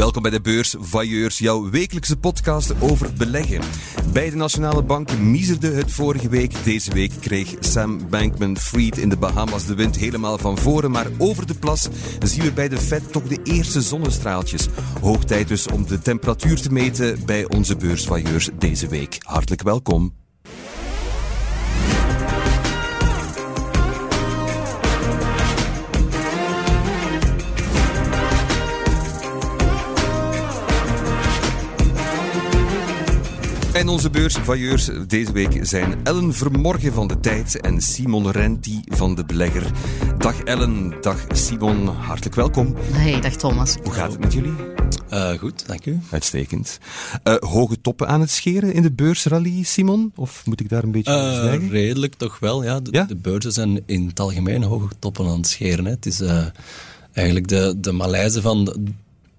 Welkom bij de Beurs Vailleurs, jouw wekelijkse podcast over beleggen. Bij de Nationale Bank miserde het vorige week. Deze week kreeg Sam Bankman-Fried in de Bahamas de wind helemaal van voren. Maar over de plas zien we bij de Fed toch de eerste zonnestraaltjes. Hoog tijd dus om de temperatuur te meten bij onze Beurs Vailleurs deze week. Hartelijk welkom. En onze beursvailleurs deze week zijn Ellen Vermorgen van de Tijd en Simon Renti van de Belegger. Dag Ellen, dag Simon, hartelijk welkom. Hey, dag Thomas. Hoe gaat het met jullie? Uh, goed, dank u. Uitstekend. Uh, hoge toppen aan het scheren in de beursrally, Simon? Of moet ik daar een beetje uh, zwijgen? Redelijk toch wel, ja. De, ja? de, beurzen zijn in het algemeen hoge toppen aan het scheren. Hè. Het is eigenlijk de, de malaise van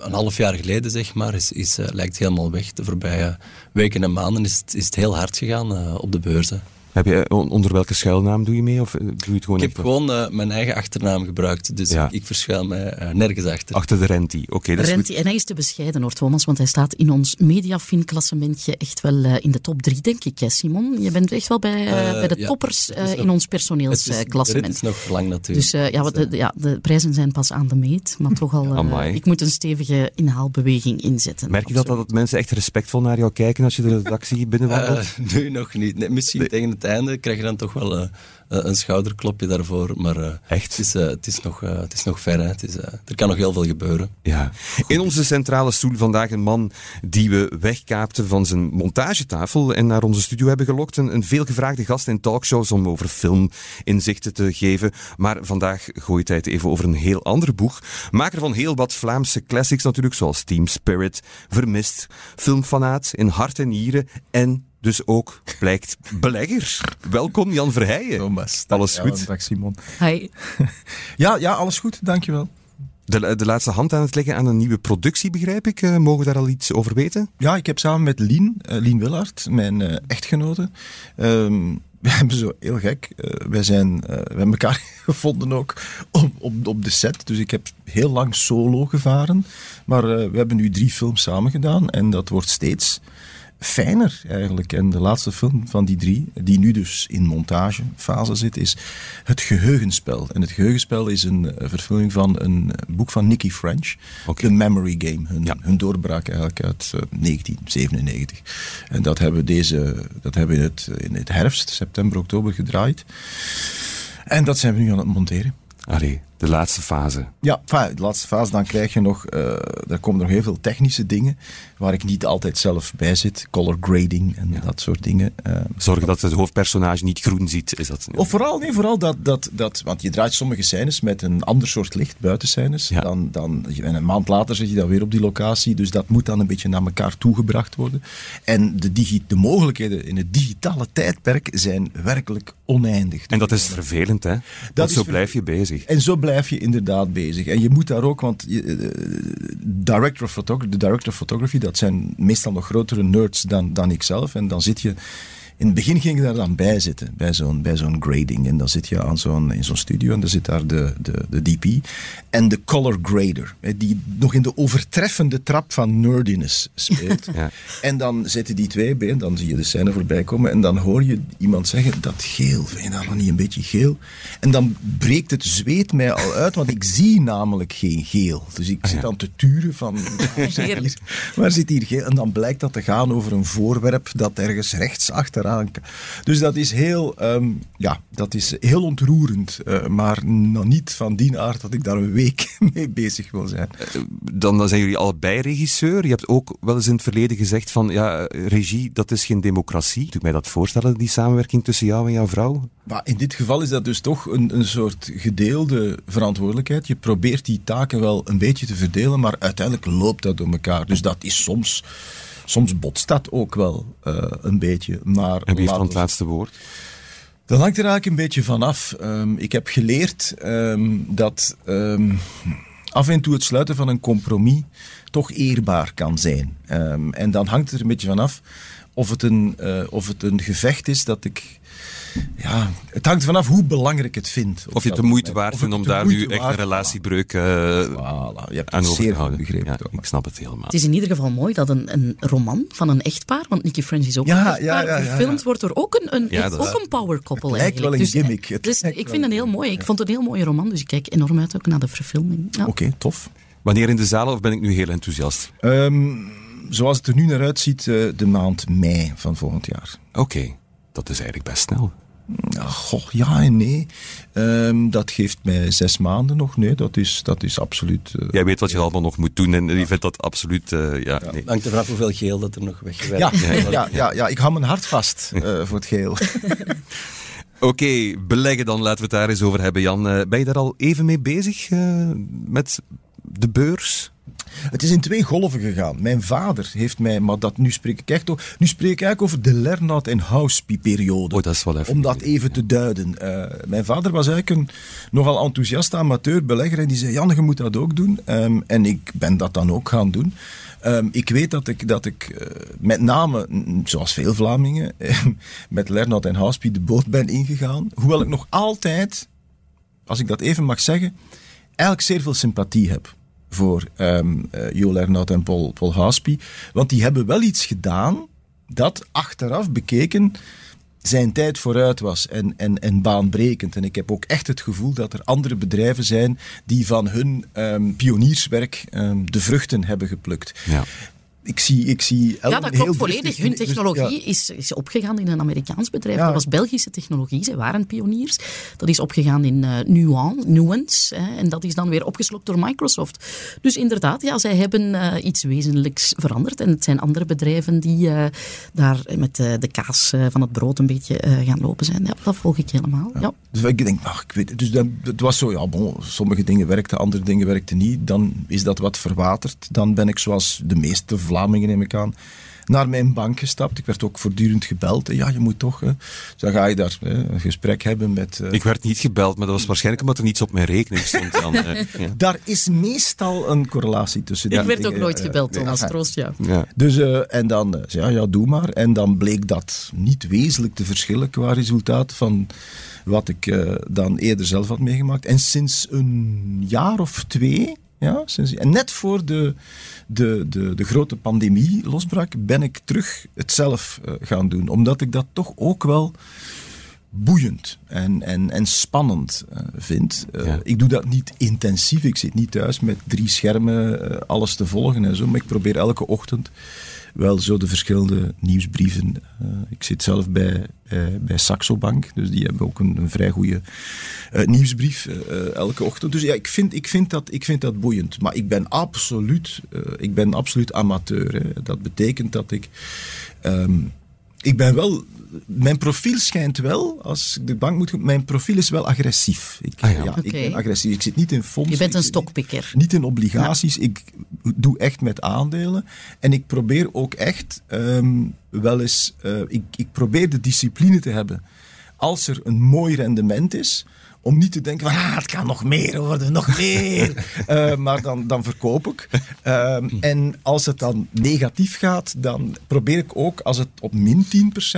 een half jaar geleden, zeg maar, is, is, uh, lijkt helemaal weg. De voorbije weken en maanden is is het heel hard gegaan uh, op de beurzen. Heb je, onder welke schuilnaam doe je mee? Of doe je het gewoon ik heb gewoon uh, mijn eigen achternaam gebruikt, dus ja. ik, ik, verschuil mij uh, nergens achter. Achter de Renti, oké. Okay, Renti, en hij is te bescheiden hoor, Thomas, want hij staat in ons Mediafin-klassementje echt wel uh, in de top drie, denk ik, hè, Simon? Je bent echt wel bij, bij de ja, toppers nog, in ons personeelsklassement. Het is nog lang natuurlijk. Dus ja, de, ja, de prijzen zijn pas aan de meet, maar toch al, ik moet een stevige inhaalbeweging inzetten. Merk je dat, dat mensen echt respectvol naar jou kijken als je de redactie binnenwandelt? nu nog niet. Nee, misschien nee. tegen het einde krijg je dan toch wel uh, een schouderklopje daarvoor. Maar uh, Echt? Het, is, uh, het, is nog, het is nog ver. Hè. Het is, er kan nog heel veel gebeuren. Ja. In onze centrale stoel vandaag een man die we wegkaapten van zijn montagetafel en naar onze studio hebben gelokt. Een, een veelgevraagde gast in talkshows om over film inzichten te geven. Maar vandaag gooit hij het even over een heel ander boek. Maker van heel wat Vlaamse classics natuurlijk, zoals Team Spirit, Vermist, filmfanaat in hart en nieren en dus ook blijkt belegger. Welkom Jan Verheijen. Thomas. Alles goed? Ja, dag Simon. Hi. ja, ja, alles goed, dankjewel. De, de laatste hand aan het leggen aan een nieuwe productie, begrijp ik. Uh, mogen we daar al iets over weten? Ja, ik heb samen met Lien, uh, Lien Willard, mijn uh, echtgenote... Um, we hebben zo heel gek. Uh, wij, zijn, uh, we hebben elkaar gevonden ook op, op, op de set. Dus ik heb heel lang solo gevaren. Maar uh, we hebben nu drie films samen gedaan. En dat wordt steeds fijner eigenlijk. En de laatste film van die drie, die nu dus in montagefase zit, is Het Geheugenspel. En Het Geheugenspel is een verfilming van een boek van Nicky French, okay. The Memory Game. Hun, ja. hun doorbraak eigenlijk uit uh, 1997. En dat hebben we, deze, dat hebben we in, het, in het herfst, september, oktober gedraaid. En dat zijn we nu aan het monteren. Allee, de laatste fase. Ja, de laatste fase, dan krijg je nog, uh, er komen nog heel veel technische dingen waar ik niet altijd zelf bij zit. Color grading en ja. dat soort dingen. Uh, Zorgen dat het hoofdpersonage niet groen ziet, is dat? Of vooral, nee, vooral dat, dat, dat, want je draait sommige scènes met een ander soort licht, buitenscènes. Ja. Dan, dan, en een maand later zit je dan weer op die locatie, dus dat moet dan een beetje naar elkaar toegebracht worden. En de, digi de mogelijkheden in het digitale tijdperk zijn werkelijk oneindig. En dat is vervelend, hè? Dat want zo blijf je bezig. En zo blijf je inderdaad bezig. En je moet daar ook, want je, uh, director of de director of photography, dat zijn meestal nog grotere nerds dan, dan ik zelf. En dan zit je in het begin ging ik daar dan bij zitten, bij zo'n, bij zo'n grading. En dan zit je aan zo'n, in zo'n studio en dan zit daar de, de, de DP en de color grader, die nog in de overtreffende trap van nerdiness speelt. ja. En dan zitten die twee bij, dan zie je de scène voorbij komen en dan hoor je iemand zeggen, dat geel, vind je dat nog niet een beetje geel? En dan breekt het zweet mij al uit, want ik zie namelijk geen geel. Dus ik zit aan te turen van, waar zit hier geel? En dan blijkt dat te gaan over een voorwerp dat ergens rechts achteraan dus dat is heel, um, ja, dat is heel ontroerend. Uh, maar nog niet van die aard dat ik daar een week mee bezig wil zijn. Dan, dan zijn jullie allebei regisseur. Je hebt ook wel eens in het verleden gezegd van ja, regie, dat is geen democratie. Doe ik mij dat voorstellen, die samenwerking tussen jou en jouw vrouw? Maar in dit geval is dat dus toch een, een soort gedeelde verantwoordelijkheid. Je probeert die taken wel een beetje te verdelen, maar uiteindelijk loopt dat door elkaar. Dus dat is soms soms botst dat ook wel uh, een beetje. Maar en wie heeft dan het laatste woord? Dat hangt er eigenlijk een beetje vanaf. Um, ik heb geleerd um, dat um, af en toe het sluiten van een compromis toch eerbaar kan zijn. en dan hangt het er een beetje vanaf of het een, uh, of het een gevecht is dat ik ja, het hangt vanaf hoe belangrijk het vindt. Of je het de moeite waard vindt om daar nu echt een relatiebreuk uh, voilà, je hebt aan over te houden. Begrepen, ja, ik snap het helemaal. Het is in ieder geval mooi dat een, een roman van een echtpaar, want Nicky French is ook ja, een echtpaar, ja, gefilmd wordt door ook een, een, ook een power couple het lijkt wel een dus, gimmick. Het dus ik vind het heel mooi. Ik vond het een heel mooie roman, dus ik kijk enorm uit ook naar de verfilming. Oké, tof. Wanneer in de zaal of ben ik nu heel enthousiast? Um, zoals het er nu naar uitziet, uh, de maand mei van volgend jaar. Oké, dat is eigenlijk best snel. Goh, ja en nee. Um, dat geeft mij zes maanden nog. Nee, dat is, dat is absoluut... Uh, Jij weet wat je allemaal nog moet doen en je vindt dat absoluut... Uh, ja, ja. Nee. Hangt er vanaf hoeveel geel dat er nog weggewerkt ja, ja, ja, ja, ja, ik hou mijn hart vast uh, voor het geel. Oké, okay, beleggen dan, laten we het daar eens over hebben, Jan. ben je daar al even mee bezig met de beurs? Het is in twee golven gegaan. Mijn vader heeft mij, maar dat, nu spreek ik echt over, nu spreek ik eigenlijk over de Lernout en Houspie-periode. Oh, dat is wel even. Om dat even te duiden. Uh, mijn vader was eigenlijk een nogal enthousiaste amateur-belegger en die zei, Jan, je moet dat ook doen. Um, en ik ben dat dan ook gaan doen. Um, ik weet dat ik, dat ik uh, met name, zoals veel Vlamingen, met Lernout en Houspie de boot ben ingegaan. Hoewel ik nog altijd, als ik dat even mag zeggen, eigenlijk zeer veel sympathie heb voor um, uh, Jo Lernout en Paul, Paul Houspie. Want die hebben wel iets gedaan dat achteraf bekeken zijn tijd vooruit was en, en, en baanbrekend. En ik heb ook echt het gevoel dat er andere bedrijven zijn die van hun um, pionierswerk um, de vruchten hebben geplukt. Ja ik zie, ik zie ja, dat klopt volledig. Hun technologie is, is opgegaan in een Amerikaans bedrijf. Dat was Belgische technologie. Ze waren pioniers. Dat is opgegaan in uh, Nuance. Hè, en dat is dan weer opgeslokt door Microsoft. Dus inderdaad, ja, zij hebben uh, iets wezenlijks veranderd. En het zijn andere bedrijven die uh, daar met de kaas van het brood een beetje gaan lopen zijn. Ja, dat volg ik helemaal. Ja. Dus ik denk, ach, ik weet Dus dat, het was zo, ja, bon, sommige dingen werkten, andere dingen werkten niet. Dan is dat wat verwaterd. Dan ben ik zoals de meeste Vlamingen, neem ik aan, naar mijn bank gestapt. Ik werd ook voortdurend gebeld. Ja, je moet toch. Hè. Dus dan ga je daar hè, een gesprek hebben met. Uh... Ik werd niet gebeld, maar dat was waarschijnlijk omdat er niets op mijn rekening stond. Dan, ja. Daar is meestal een correlatie tussen. Ik werd ook nooit gebeld, Thomas Troost, ja. ja. Dus, uh, en dan, ja, ja, doe maar. En dan bleek dat niet wezenlijk te verschillen qua resultaat van wat ik dan eerder zelf had meegemaakt. En sinds een jaar of twee ja, sinds, en net voor de, de, de, de grote pandemie losbrak, ben ik terug het zelf uh, gaan doen. Omdat ik dat toch ook wel boeiend en, en, en spannend uh, vind. Uh, ja. Ik doe dat niet intensief. Ik zit niet thuis met drie schermen alles te volgen en zo. Maar ik probeer elke ochtend wel zo de verschillende nieuwsbrieven. Uh, ik zit zelf bij, bij, bij, Saxo Bank, dus die hebben ook een, vrij goede uh, nieuwsbrief uh, elke ochtend. Dus ja, ik vind, ik, vind dat, ik vind dat boeiend. Maar ik ben absoluut, ik ben absoluut amateur. Dat betekent dat ik. Um, ik ben wel mijn profiel schijnt wel, als ik de bank moet mijn profiel is wel agressief. Ik, ah, ja. ja ik ben agressief. Ik zit niet in fondsen. Je bent een stokpikker. Niet in obligaties. Ja. Ik doe echt met aandelen. En ik probeer ook echt um, wel eens, uh, ik, ik probeer de discipline te hebben. Als er een mooi rendement is, om niet te denken van ah, het kan nog meer worden, nog meer. uh, maar dan, dan verkoop ik. Uh, en als het dan negatief gaat, dan probeer ik ook, als het op min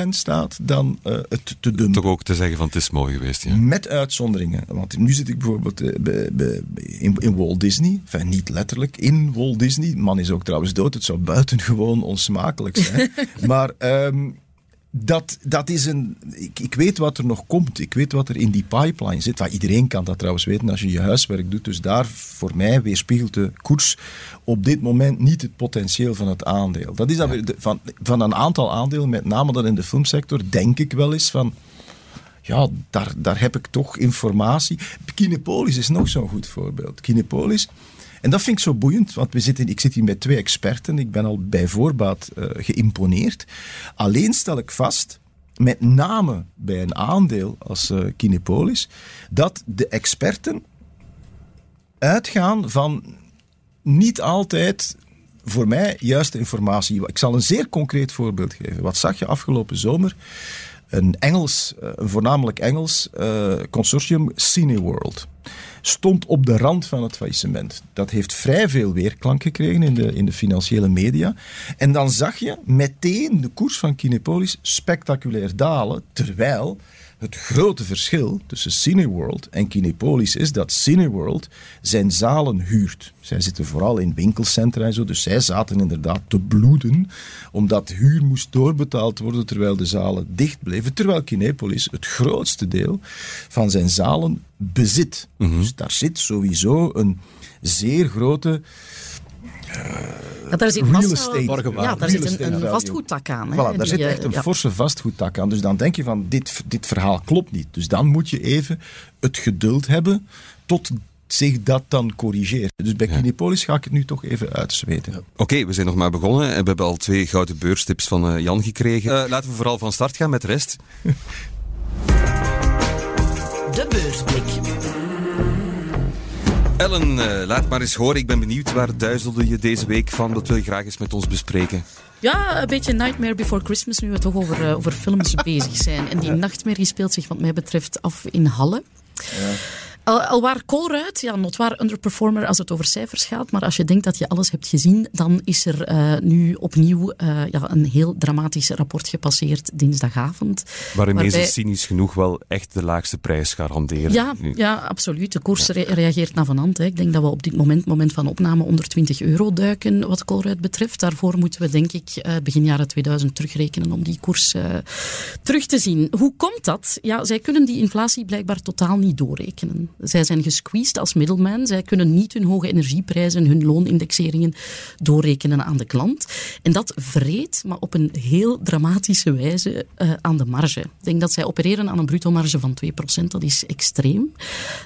10% staat, dan uh, het te doen. Toch ook te zeggen van het is mooi geweest, ja. Met uitzonderingen. Want nu zit ik bijvoorbeeld eh, in, in, Walt Disney. Enfin, niet letterlijk, in Walt Disney. De man is ook trouwens dood. Het zou buitengewoon onsmakelijk zijn. maar... Um, dat, dat is een. Ik, ik weet wat er nog komt. Ik weet wat er in die pipeline zit. Iedereen kan dat trouwens weten als je je huiswerk doet. Dus daar voor mij weerspiegelt de koers op dit moment niet het potentieel van het aandeel. Dat is weer van, van een aantal aandelen, met name dan in de filmsector, denk ik wel eens van. Ja, daar, daar heb ik toch informatie. Kinepolis is nog zo'n goed voorbeeld. Kinepolis en dat vind ik zo boeiend, want we zitten, ik zit hier met twee experten. Ik ben al bij voorbaat uh, geïmponeerd. Alleen stel ik vast, met name bij een aandeel als uh, Kinepolis, dat de experten uitgaan van niet altijd voor mij juiste informatie. Ik zal een zeer concreet voorbeeld geven. Wat zag je afgelopen zomer? Een Engels, eh, een voornamelijk Engels uh, consortium, Cineworld stond op de rand van het faillissement. Dat heeft vrij veel weerklank gekregen in de, in de financiële media. En dan zag je meteen de koers van Kinepolis spectaculair dalen, terwijl Het grote verschil tussen Cineworld en Kinepolis is dat Cineworld zijn zalen huurt. Zij zitten vooral in winkelcentra en zo, dus zij zaten inderdaad te bloeden, omdat huur moest doorbetaald worden terwijl de zalen dicht bleven. Terwijl Kinepolis het grootste deel van zijn zalen bezit. Mhm. Dus daar zit sowieso een zeer grote ja, daar zit real estate. Ja, daar zit een, een vastgoedtak aan. Hè, voilà, daar zit echt een forse vastgoedtak aan. Dus dan denk je van, dit, dit verhaal klopt niet. Dus dan moet je even het geduld hebben tot zich dat dan corrigeert. Dus bij Kinepolis ga ik het nu toch even uitzweten. Oké, we zijn nog maar begonnen en we hebben al twee gouden beurstips van uh, Jan gekregen. Uh, laten we vooral van start gaan met de rest. De beursblik. Ellen, uh, laat maar eens horen. Ik ben benieuwd waar duizelde je deze week van. Dat wil je graag eens met ons bespreken. Ja, een beetje Nightmare Before Christmas, nu we toch over, uh, over films bezig zijn. En die nachtmerrie speelt zich wat mij betreft af in Halle. Ja. Al, al waar Colruyt, ja, notwaar underperformer als het over cijfers gaat, maar als je denkt dat je alles hebt gezien, dan is er uh, nu opnieuw uh, ja, een heel dramatisch rapport gepasseerd dinsdagavond. Waarin waarbij... ze cynisch genoeg wel echt de laagste prijs garanderen. Ja, ja absoluut. De koers ja. reageert naar vanand. Hè. Ik denk dat we op dit moment, moment van opname, onder 20 euro duiken wat Colruyt betreft. Daarvoor moeten we denk ik uh, begin jaren 2000 terugrekenen om die koers terug te zien. Hoe komt dat? Ja, zij kunnen die inflatie blijkbaar totaal niet doorrekenen. Zij zijn gesqueezed als middelman. Zij kunnen niet hun hoge energieprijzen, hun loonindexeringen doorrekenen aan de klant. En dat vreet, maar op een heel dramatische wijze, uh, aan de marge. Ik denk dat zij opereren aan een bruto marge van 2%. Dat is extreem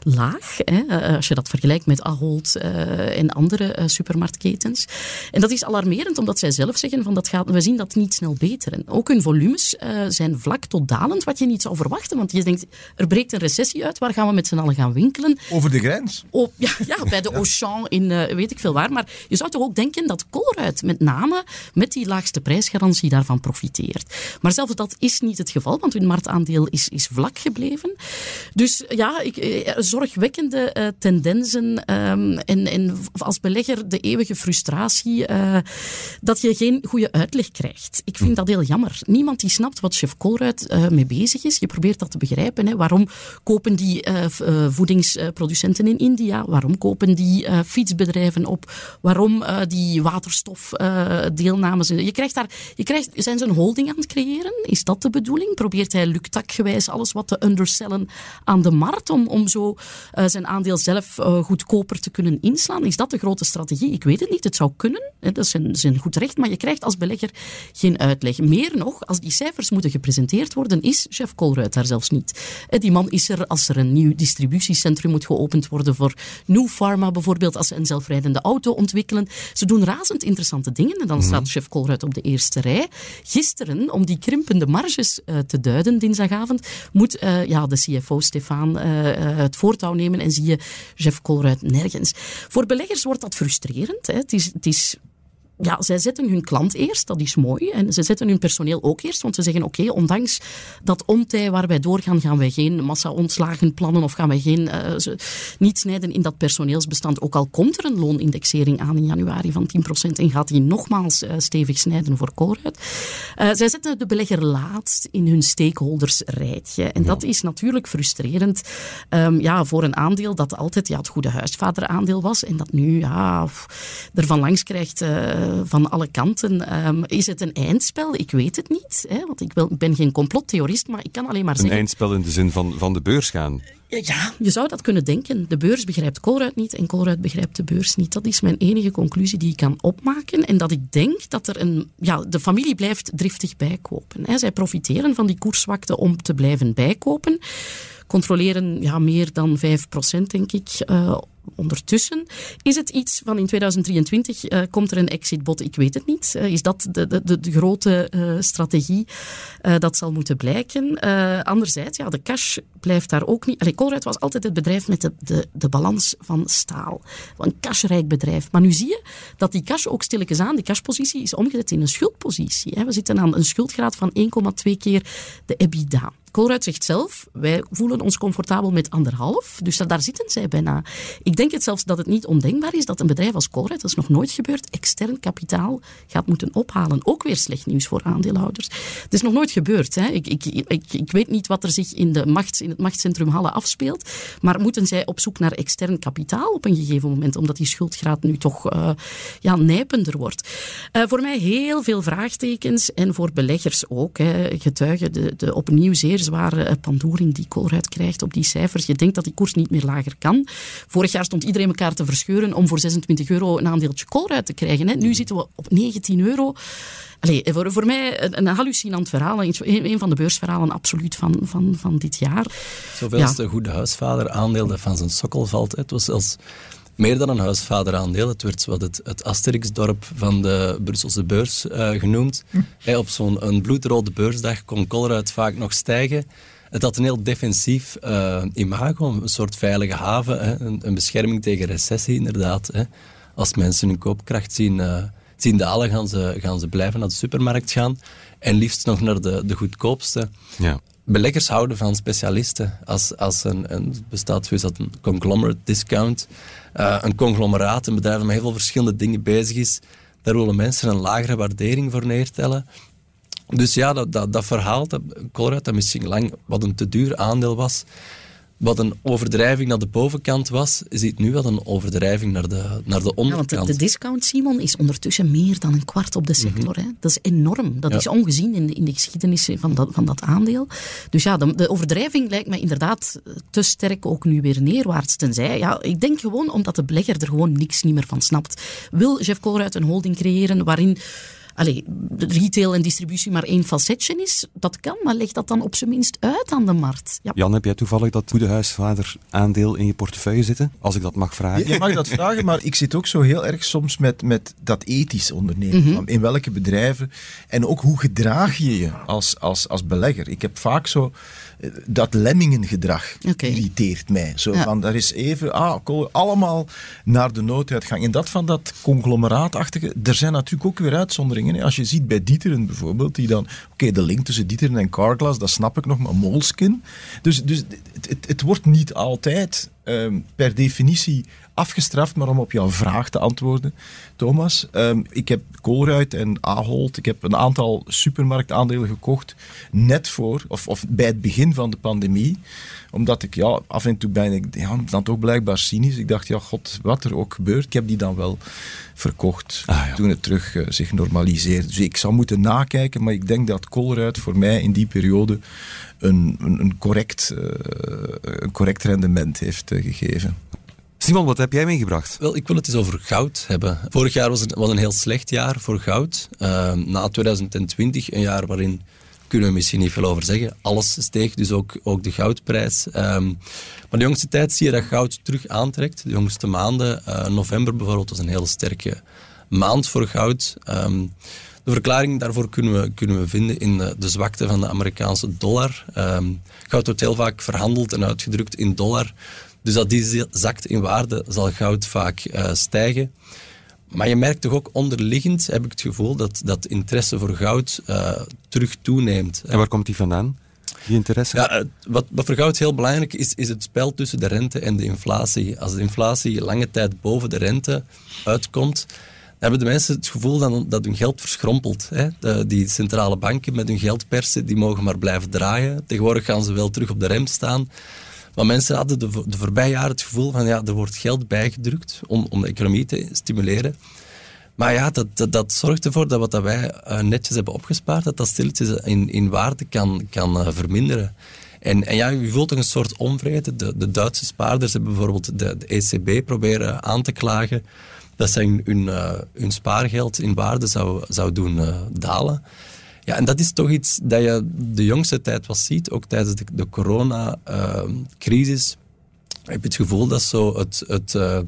laag. Hè, uh, als je dat vergelijkt met Ahold uh, en andere supermarktketens. En dat is alarmerend, omdat zij zelf zeggen van dat gaat, we zien dat niet snel beteren. Ook hun volumes zijn vlak tot dalend, wat je niet zou verwachten. Want je denkt, er breekt een recessie uit, waar gaan we met z'n allen gaan winkelen. Over de grens? Ja, ja, bij de Auchan in uh, weet ik veel waar. Maar je zou toch ook denken dat Colruyt met name met die laagste prijsgarantie daarvan profiteert. Maar zelfs dat is niet het geval, want hun marktaandeel is, is vlak gebleven. Dus ja, ik, eh, zorgwekkende uh, tendensen um, en, en als belegger de eeuwige frustratie uh, dat je geen goede uitleg krijgt. Ik vind dat heel jammer. Niemand die snapt wat chef Colruyt mee bezig is. Je probeert dat te begrijpen. Hè. Waarom kopen die voeding voedingsproducenten in India? Waarom kopen die uh, fietsbedrijven op? Waarom uh, die waterstofdeelnames? Je krijgt daar, je krijgt, zijn ze een holding aan het creëren? Is dat de bedoeling? Probeert hij luctakgewijs alles wat te undersellen aan de markt om, om zo zijn aandeel zelf goedkoper te kunnen inslaan? Is dat de grote strategie? Ik weet het niet. Het zou kunnen. Hè, dat is een, is goed recht. Maar je krijgt als belegger geen uitleg. Meer nog, als die cijfers moeten gepresenteerd worden, is chef Colruyt daar zelfs niet. Die man is er als er een nieuw distributiecentrum centrum moet geopend worden voor New Pharma bijvoorbeeld, als ze een zelfrijdende auto ontwikkelen. Ze doen razend interessante dingen en dan staat mhm. chef Colruyt op de eerste rij. Gisteren, om die krimpende marges uh, te duiden dinsdagavond, moet uh, ja, de CFO Stefan uh, het voortouw nemen en zie je chef Colruyt nergens. Voor beleggers wordt dat frustrerend. Hè. Het, is, het is ja, zij zetten hun klant eerst, dat is mooi. En ze zetten hun personeel ook eerst, want ze zeggen, oké, okay, ondanks dat ontij waar wij doorgaan, gaan wij geen massa-ontslagen plannen of gaan wij geen, uh, ze, niet snijden in dat personeelsbestand. Ook al komt er een loonindexering aan in januari van 10% en gaat die nogmaals uh, stevig snijden voor Colruyt. Uh, zij zetten de belegger laatst in hun stakeholdersrijtje. En ja. dat is natuurlijk frustrerend um, ja, voor een aandeel dat altijd ja, het goede huisvaderaandeel was en dat nu ja, er van langs krijgt eh, van alle kanten. Um, is het een eindspel? Ik weet het niet. Hè, want ik wil, ben geen complottheorist, maar ik kan alleen maar een zeggen... Een eindspel in de zin van, van de beurs gaan? Ja, je zou dat kunnen denken. De beurs begrijpt Colruyt niet en Colruyt begrijpt de beurs niet. Dat is mijn enige conclusie die ik kan opmaken. En dat ik denk dat er een... Ja, de familie blijft driftig bijkopen. Hè. Zij profiteren van die koerswakte om te blijven bijkopen. Controleren ja, meer dan 5% denk ik... Uh, ondertussen. Is het iets van in 2023 uh, komt er een exitbod? Ik weet het niet. Uh, is dat de, de, de grote uh, strategie? dat zal moeten blijken. anderzijds, ja, de cash blijft daar ook niet. Allee, Colruyt was altijd het bedrijf met de, de, de balans van staal. Een cashrijk bedrijf. Maar nu zie je dat die cash ook stilletjes aan, de cashpositie is omgezet in een schuldpositie. Hè. We zitten aan een schuldgraad van 1,2 keer de EBITDA. Colruyt zegt zelf, wij voelen ons comfortabel met anderhalf. Dus daar, zitten zij bijna. Ik denk het zelfs dat het niet ondenkbaar is dat een bedrijf als Colruyt, dat is nog nooit gebeurd, extern kapitaal gaat moeten ophalen. Ook weer slecht nieuws voor aandeelhouders. Het is nog nooit gebeurd. Hè. Ik, ik, ik, ik weet niet wat er zich in, de in het machtscentrum Halle afspeelt. Maar moeten zij op zoek naar extern kapitaal op een gegeven moment, omdat die schuldgraad nu toch uh, ja, nijpender wordt? Uh, voor mij heel veel vraagtekens en voor beleggers ook. Hè. Getuigen de, de opnieuw zeer zware eh, pandoering die Colruyt krijgt op die cijfers. Je denkt dat die koers niet meer lager kan. Vorig jaar stond iedereen elkaar te verscheuren om voor 26 euro een aandeeltje Colruyt te krijgen. Hè. Nu zitten we op 19 euro. Allee, voor, voor mij een, een hallucinant verhaal. Een, een, van de beursverhalen absoluut van, van, van dit jaar. Zoveel ja. de goede huisvader aandeel dat van zijn sokkel valt. Het was zelfs meer dan een huisvaderaandeel. Het werd wat het, het Asterix-dorp van de Brusselse beurs uh, genoemd. Hm. op zo'n bloedrode beursdag kon Colruyt vaak nog stijgen. Het had een heel defensief uh, imago, een soort veilige haven, hè, een, een, bescherming tegen recessie inderdaad. Hè. Als mensen hun koopkracht zien, uh, zien dalen, gaan ze, gaan ze blijven naar de supermarkt gaan. En liefst nog naar de, de goedkoopste. Ja. Beleggers houden van specialisten. Als, als een, een bestaat zoiets dat een conglomerate discount, uh, een conglomeraat, een bedrijf dat met heel veel verschillende dingen bezig is, daar willen mensen een lagere waardering voor neertellen. Dus ja, dat, dat, dat verhaal, dat Colruyt, dat misschien lang wat een te duur aandeel was, wat een overdrijving naar de bovenkant was, ziet nu wat een overdrijving naar de, naar de onderkant. Ja, want de, discount, Simon, is ondertussen meer dan een kwart op de mhm. sector. hè? Dat is enorm. Dat is ongezien in de, in de geschiedenis van dat, van dat aandeel. Dus ja, de, de overdrijving lijkt me inderdaad te sterk ook nu weer neerwaarts. Tenzij, ja, ik denk gewoon omdat de belegger er gewoon niks niet meer van snapt. Wil Jeff Colruyt een holding creëren waarin allee, retail en distributie maar één facetje is, dat kan, maar leg dat dan op zijn minst uit aan de markt. Ja. Jan, heb jij toevallig dat goede huisvader aandeel in je portefeuille zitten? Als ik dat mag vragen. Je mag dat vragen, maar ik zit ook zo heel erg soms met, met dat ethisch ondernemen. Mhm. In welke bedrijven en ook hoe gedraag je je als, als, als belegger. Ik heb vaak zo dat lemmingengedrag okay. irriteert mij. Zo van, daar is even, ah, allemaal naar de nooduitgang. En dat van dat conglomeraatachtige, er zijn natuurlijk ook weer uitzonderingen. Hè. Als je ziet bij Dieteren bijvoorbeeld, die dan, oké, de link tussen Dieteren en Carglass, dat snap ik nog, maar Moleskin. Dus, dus het, het, het wordt niet altijd um, per definitie afgestraft, maar om op jouw vraag te antwoorden, Thomas. Um, ik heb Colruyt en Ahold, ik heb een aantal supermarktaandelen gekocht, net voor, of, of bij het begin van de pandemie. Omdat ik, ja, af en toe ben ik ja, dan toch blijkbaar cynisch. Ik dacht, ja, god, wat er ook gebeurt, ik heb die dan wel verkocht ah, toen het terug uh, zich normaliseerde. Dus ik zou moeten nakijken, maar ik denk dat Colruyt voor mij in die periode een, een, correct, uh, een correct rendement heeft uh, gegeven. Simon, wat heb jij meegebracht? Wel, ik wil het eens over goud hebben. Vorig jaar was een, was een heel slecht jaar voor goud. Uh, na 2020, een jaar waarin kunnen we misschien niet veel over zeggen. Alles steeg, dus ook, ook de goudprijs. Um, maar de jongste tijd zie je dat goud terug aantrekt. De jongste maanden, uh, november bijvoorbeeld, was een heel sterke maand voor goud. Um, de verklaring daarvoor kunnen we, kunnen we vinden in de, de zwakte van de Amerikaanse dollar. Um, goud wordt heel vaak verhandeld en uitgedrukt in dollar. Dus dat die zakt in waarde, zal goud vaak uh, stijgen. Maar je merkt toch ook onderliggend, heb ik het gevoel, dat, dat interesse voor goud uh, terug toeneemt. En waar komt die vandaan? Die interesse? Ja, wat, wat voor goud heel belangrijk is, is het spel tussen de rente en de inflatie. Als de inflatie lange tijd boven de rente uitkomt, hebben de mensen het gevoel dat, dat hun geld verschrompelt. Hè? Die centrale banken met hun geld persen, die mogen maar blijven draaien. Tegenwoordig gaan ze wel terug op de rem staan. Maar mensen hadden de, de voorbije jaren het gevoel van ja, er wordt geld bijgedrukt om, om de economie te stimuleren. Maar ja, dat, dat, zorgt ervoor dat wat wij uh, netjes hebben opgespaard, dat dat stilletjes in, in waarde kan, kan uh, verminderen. En, en ja, je voelt toch een soort onvrede. De, de Duitse spaarders hebben bijvoorbeeld de, de ECB proberen aan te klagen dat zij hun, uh, hun spaargeld in waarde zou, zou doen dalen. Ja, en dat is toch iets dat je de jongste tijd was ziet, ook tijdens de, de coronacrisis. heb je het gevoel dat zo het, het uh,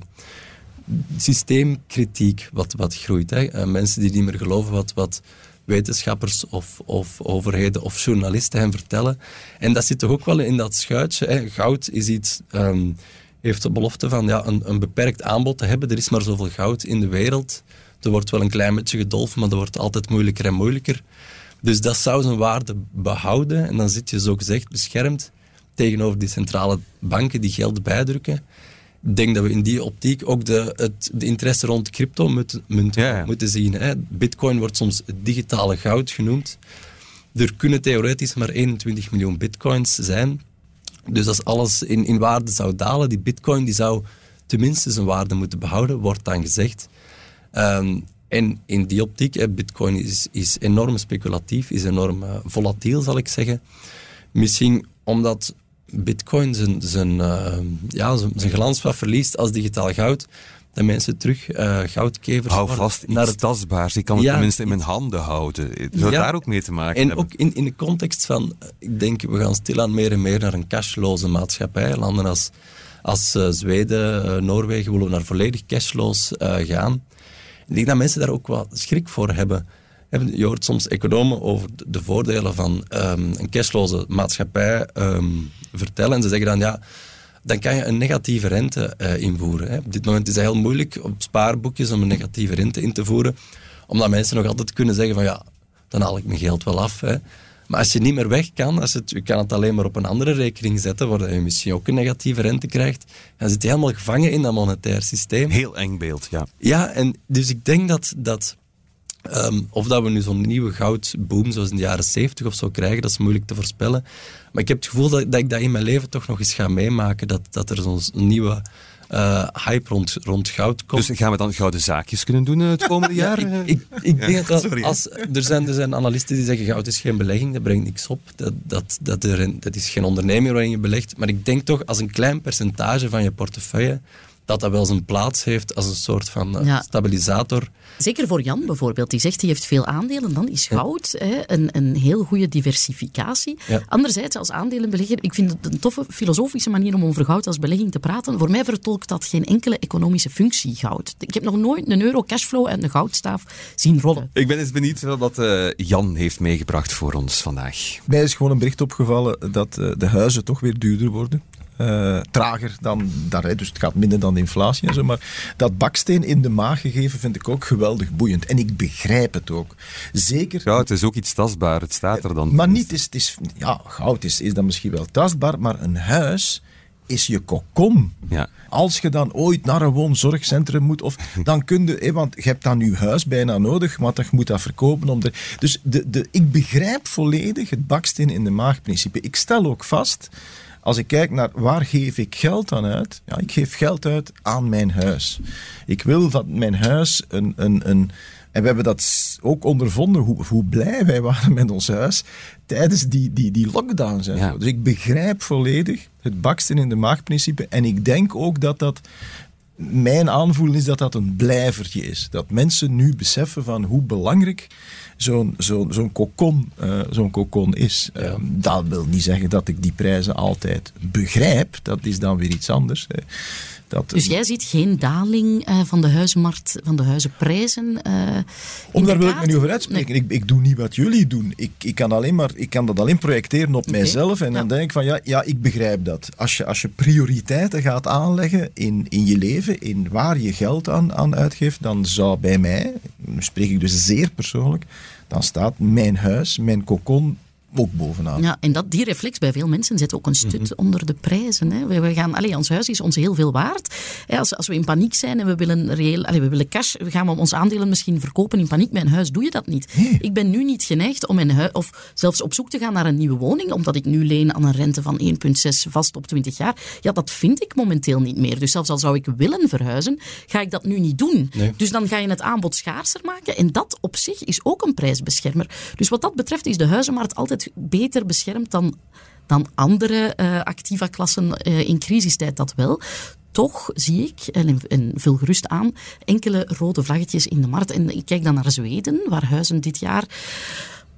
systeemkritiek wat, wat groeit. Hè? Mensen die niet meer geloven wat, wat wetenschappers of, of overheden of journalisten hen vertellen. En dat zit toch ook wel in dat schuitje. Hè? Goud is iets... Um, heeft de belofte van ja, een, een beperkt aanbod te hebben. Er is maar zoveel goud in de wereld. Er wordt wel een klein beetje gedolven, maar dat wordt altijd moeilijker en moeilijker. Dus dat zou zijn waarde behouden en dan zit je zogezegd beschermd tegenover die centrale banken die geld bijdrukken. Ik denk dat we in die optiek ook de, het, de interesse rond crypto moeten, moeten zien. Hè. Bitcoin wordt soms het digitale goud genoemd. Er kunnen theoretisch maar 21 miljoen bitcoins zijn. Dus als alles in, in waarde zou dalen, die bitcoin die zou tenminste zijn waarde moeten behouden, wordt dan gezegd. Um, en in die optiek, bitcoin is, is enorm speculatief, is enorm uh, volatiel, zal ik zeggen. Misschien omdat bitcoin zijn, zijn, uh, ja, zijn, zijn glans wat verliest als digitaal goud, dat mensen terug uh, goudkevers Hou vast, naar het tastbaars. Ik kan het tenminste in mijn handen houden. Het ja, daar ook mee te maken en hebben. ook in, in de context van, ik denk, we gaan stilaan meer en meer naar een cashloze maatschappij. Landen als, als uh, Zweden, uh, Noorwegen willen naar volledig cashloos gaan. Ik denk dat mensen daar ook wat schrik voor hebben. Je hoort soms economen over de voordelen van um, een cashloze maatschappij um, vertellen. En ze zeggen dan, ja, dan kan je een negatieve rente uh, invoeren. Hè. Op dit moment is het heel moeilijk op spaarboekjes om een negatieve rente in te voeren. Omdat mensen nog altijd kunnen zeggen van, ja, dan haal ik mijn geld wel af. Hè. Maar als je niet meer weg kan, als het, je kan het alleen maar op een andere rekening zetten, waar je misschien ook een negatieve rente krijgt, dan zit je helemaal gevangen in dat monetair systeem. Heel eng beeld, ja. Ja, en dus ik denk dat, dat um, of dat we nu zo'n nieuwe goudboom zoals in de jaren 70 of zo krijgen, dat is moeilijk te voorspellen. Maar ik heb het gevoel dat, dat ik dat in mijn leven toch nog eens ga meemaken, dat, dat er zo'n nieuwe uh, hype rond, rond goud komt. Dus gaan we dan gouden zaakjes kunnen doen eh, het komende jaar? ik, ik, ik denk dat als, er, zijn, er zijn analisten die zeggen goud is geen belegging, dat brengt niks op. Dat, dat, dat, er, dat is geen onderneming waarin je belegt. Maar ik denk toch als een klein percentage van je portefeuille dat dat wel zijn plaats heeft als een soort van uh, stabilisator. Zeker voor Jan bijvoorbeeld, die zegt hij heeft veel aandelen, dan is goud hè, een, een heel goede diversificatie. Anderzijds, als aandelenbelegger, ik vind het een toffe filosofische manier om over goud als belegging te praten. Voor mij vertolkt dat geen enkele economische functie, goud. Ik heb nog nooit een euro cashflow en een goudstaaf zien rollen. Ik ben eens benieuwd wat uh, Jan heeft meegebracht voor ons vandaag. Mij is gewoon een bericht opgevallen dat uh, de huizen toch weer duurder worden. Uh, trager dan daar, dus het gaat minder dan de inflatie en zo. Maar dat baksteen in de maag gegeven vind ik ook geweldig boeiend. En ik begrijp het ook. Zeker. Ja, het is ook iets tastbaar. Het staat er dan. Maar niet, is, het is, ja, goud is, is dan misschien wel tastbaar, maar een huis is je kokon. Ja. Als je dan ooit naar een woonzorgcentrum moet, of, dan kun je, want je hebt dan je huis bijna nodig, want je moet dat verkopen. Om de, dus de, de, ik begrijp volledig het baksteen in de maag principe. Ik stel ook vast als ik kijk naar waar geef ik geld aan uit, ja, ik geef geld uit aan mijn huis. Ik wil dat mijn huis een, een, een en we hebben dat ook ondervonden, hoe, hoe blij wij waren met ons huis tijdens die, die, die lockdowns. Ja. Dus ik begrijp volledig het baksten in de maagprincipe. En ik denk ook dat dat mijn aanvoelen is dat dat een blijvertje is. Dat mensen nu beseffen van hoe belangrijk zo'n zo'n zo'n kokon, uh, zo'n kokon is. Ehm, dat wil niet zeggen dat ik die prijzen altijd begrijp. Dat is dan weer iets anders. Hè. Dat, dus jij ziet geen daling uh, van de huizenmarkt, van de huizenprijzen? Uh, Om daar wil ik me niet over uitspreken. Ik, ik doe niet wat jullie doen. Ik, ik, kan, alleen maar, ik kan dat alleen projecteren op okay. mijzelf. En dan denk ik van ja, ja, ik begrijp dat. Als je, als je prioriteiten gaat aanleggen in, in je leven, in waar je geld aan, aan uitgeeft, dan zou bij mij, spreek ik dus zeer persoonlijk, dan staat mijn huis, mijn kokon ook bovenaan. Ja, en dat, die reflex bij veel mensen zet ook een stut mhm. onder de prijzen. Hè. We, we, gaan, allez, ons huis is ons heel veel waard. Als, als we in paniek zijn en we willen, reëel, allez, we willen cash, we gaan we ons aandelen misschien verkopen in paniek. Mijn huis doe je dat niet. Ik ben nu niet geneigd om mijn huis, of zelfs op zoek te gaan naar een nieuwe woning, omdat ik nu leen aan een rente van 1,6 vast op 20 jaar. Ja, dat vind ik momenteel niet meer. Dus zelfs al zou ik willen verhuizen, ga ik dat nu niet doen. Dus dan ga je het aanbod schaarser maken. En dat op zich is ook een prijsbeschermer. Dus wat dat betreft is de huizenmarkt altijd beter beschermd dan, dan andere uh, Activa-klassen uh, in crisistijd dat wel toch zie ik, en, en vul gerust aan, enkele rode vlaggetjes in de markt. En ik kijk dan naar Zweden, waar huizen dit jaar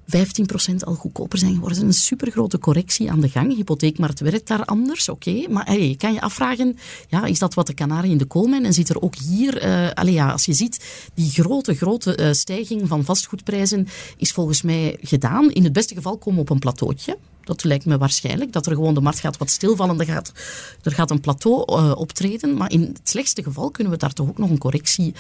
15% al goedkoper zijn geworden. Een supergrote correctie aan de gang. Hypotheekmarkt werkt daar anders, oké. Maar je kan je afvragen, ja, is dat wat de kanarie in de koolmijn? En zit er ook hier, uh, ja, als je ziet, die grote, grote uh, stijging van vastgoedprijzen is volgens mij gedaan. In het beste geval komen we op een plateautje. Dat lijkt me waarschijnlijk, dat er gewoon de markt gaat wat stilvallen. Er gaat, er gaat een plateau uh, optreden. Maar in het slechtste geval kunnen we daar toch ook nog een correctie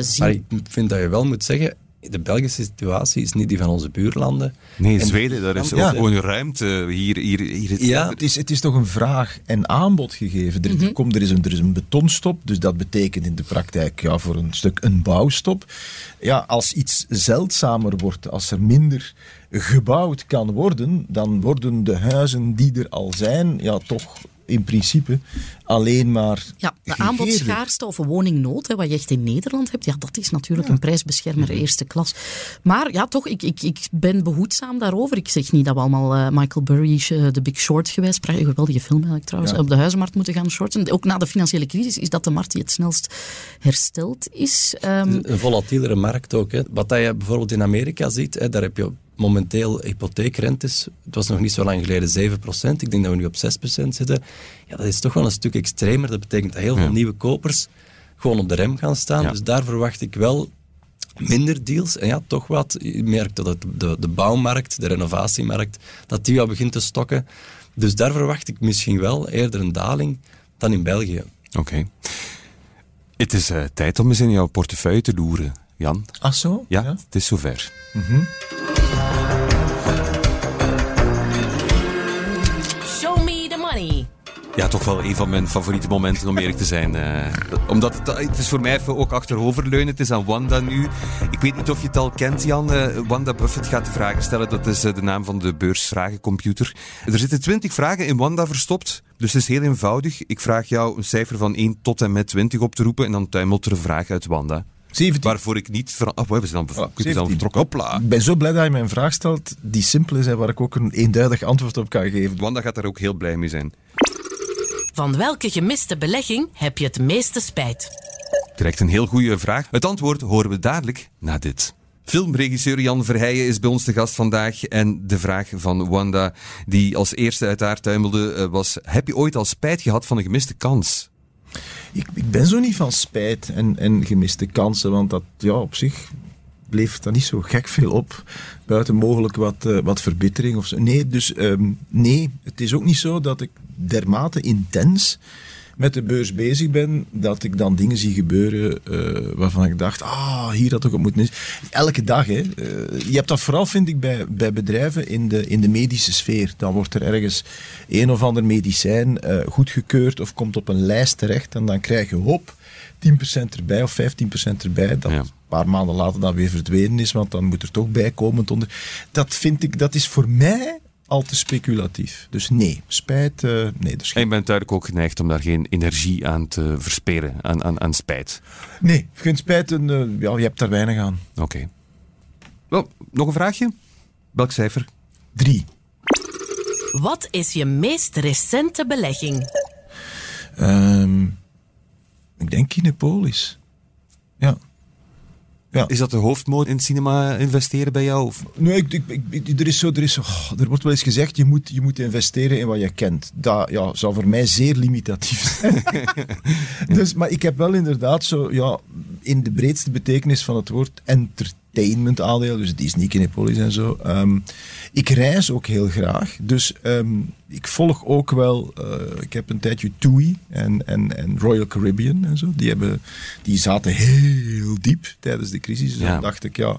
zien. Maar ik vind dat je wel moet zeggen, de Belgische situatie is niet die van onze buurlanden. Nee, Zweden, daar is ook gewoon ruimte. Hier, hier, hier ja, het is, het is toch een vraag en aanbod gegeven. Er, mm komt, er, is een, er is een betonstop, dus dat betekent in de praktijk ja, voor een stuk een bouwstop. Ja, als iets zeldzamer wordt, als er minder gebouwd kan worden, dan worden de huizen die er al zijn, ja, toch in principe alleen maar. Ja, de aanbodschaarste of een woningnood, hè, wat je echt in Nederland hebt, ja, dat is natuurlijk een prijsbeschermer mhm. eerste klas. Maar ja, toch, ik, ik, ik ben behoedzaam daarover. Ik zeg niet dat we allemaal uh, Michael Burry, uh, The Big Short geweest, een geweldige film eigenlijk trouwens, op de huizenmarkt moeten gaan shorten. Ook na de financiële crisis is dat de markt die het snelst hersteld is. Um, een volatielere markt ook. Hè. Wat je bijvoorbeeld in Amerika ziet, hè, daar heb je momenteel hypotheekrentes, het was nog niet zo lang geleden 7%, ik denk dat we nu op 6% zitten. Ja, dat is toch wel een stuk extremer. Dat betekent dat heel veel nieuwe kopers gewoon op de rem gaan staan. Dus daar verwacht ik wel minder deals. En ja, toch wat. Je merkt dat de, de bouwmarkt, de renovatiemarkt, dat die wel begint te stokken. Dus daar verwacht ik misschien wel eerder een daling dan in België. Oké. Het is uh, tijd om eens in jouw portefeuille te loeren, Jan. Ach zo? Ja, het is zover. Mm Ja, toch wel een van mijn favoriete momenten om eerlijk te zijn. Uh, omdat het, is voor mij even ook achteroverleunen. Het is aan Wanda nu. Ik weet niet of je het al kent, Jan. Uh, Wanda Buffett gaat de vragen stellen. Dat is uh, de naam van de beursvragencomputer. Er zitten twintig vragen in Wanda verstopt. Dus het is heel eenvoudig. Ik vraag jou een cijfer van 1 tot en met 20 op te roepen. En dan tuimelt er een vraag uit Wanda. 17. Waarvoor ik niet... Ver... Oh, we zijn dan, dan vertrokken. Hopla. Ik ben zo blij dat je mij een vraag stelt die simpel is en waar ik ook een eenduidig antwoord op kan geven. Wanda gaat daar ook heel blij mee zijn. Van welke gemiste belegging heb je het meeste spijt? Direct een heel goede vraag. Het antwoord horen we dadelijk na dit. Filmregisseur Jan Verheijen is bij ons de gast vandaag. En de vraag van Wanda, die als eerste uit haar tuimelde, eh, was: Heb je ooit al spijt gehad van een gemiste kans? Ik, ik ben zo niet van spijt en, en gemiste kansen, want dat ja, op zich bleef er niet zo gek veel op. Buiten mogelijk wat, uh, wat verbittering of zo. Nee, dus um, nee, het is ook niet zo dat ik dermate intens met de beurs bezig ben, dat ik dan dingen zie gebeuren uh, waarvan ik dacht, ah, hier had ik op moeten. Elke dag, hè. Uh, je hebt dat vooral, vind ik, bij, bij bedrijven in de, in de medische sfeer. Dan wordt er ergens een of ander medicijn uh, goedgekeurd of komt op een lijst terecht en dan krijg je, hop, 10% erbij of 15% erbij. Dat een paar maanden later dan weer verdwenen is, want dan moet er toch bijkomend onder. Dat vind ik, dat is voor mij al te speculatief. Dus nee, spijt, uh, nee. Dus en je bent duidelijk ook geneigd om daar geen energie aan te versperen, aan, aan, aan spijt. Nee, geen spijt, uh, ja, je hebt daar weinig aan. Oké. Wel, nog een vraagje? Welk cijfer? Drie. Wat is je meest recente belegging? Um, ik denk Kinepolis. Ja. Ja. Is dat de hoofdmoot in cinema investeren bij jou? Of? Nee, ik, ik, er, is zo, er, is zo, er wordt wel eens gezegd, je moet, je moet investeren in wat je kent. Dat ja, zou voor mij zeer limitatief zijn. dus, maar ik heb wel inderdaad zo, ja, in de breedste betekenis van het woord, entertainment aandeel, dus Disney, Kinepolis en zo. Um, ik reis ook heel graag, dus um, ik volg ook wel, uh, ik heb een tijdje TUI en, en, en Royal Caribbean en zo. Die, hebben, die zaten heel diep tijdens de crisis. Dus dan dacht ik, ja,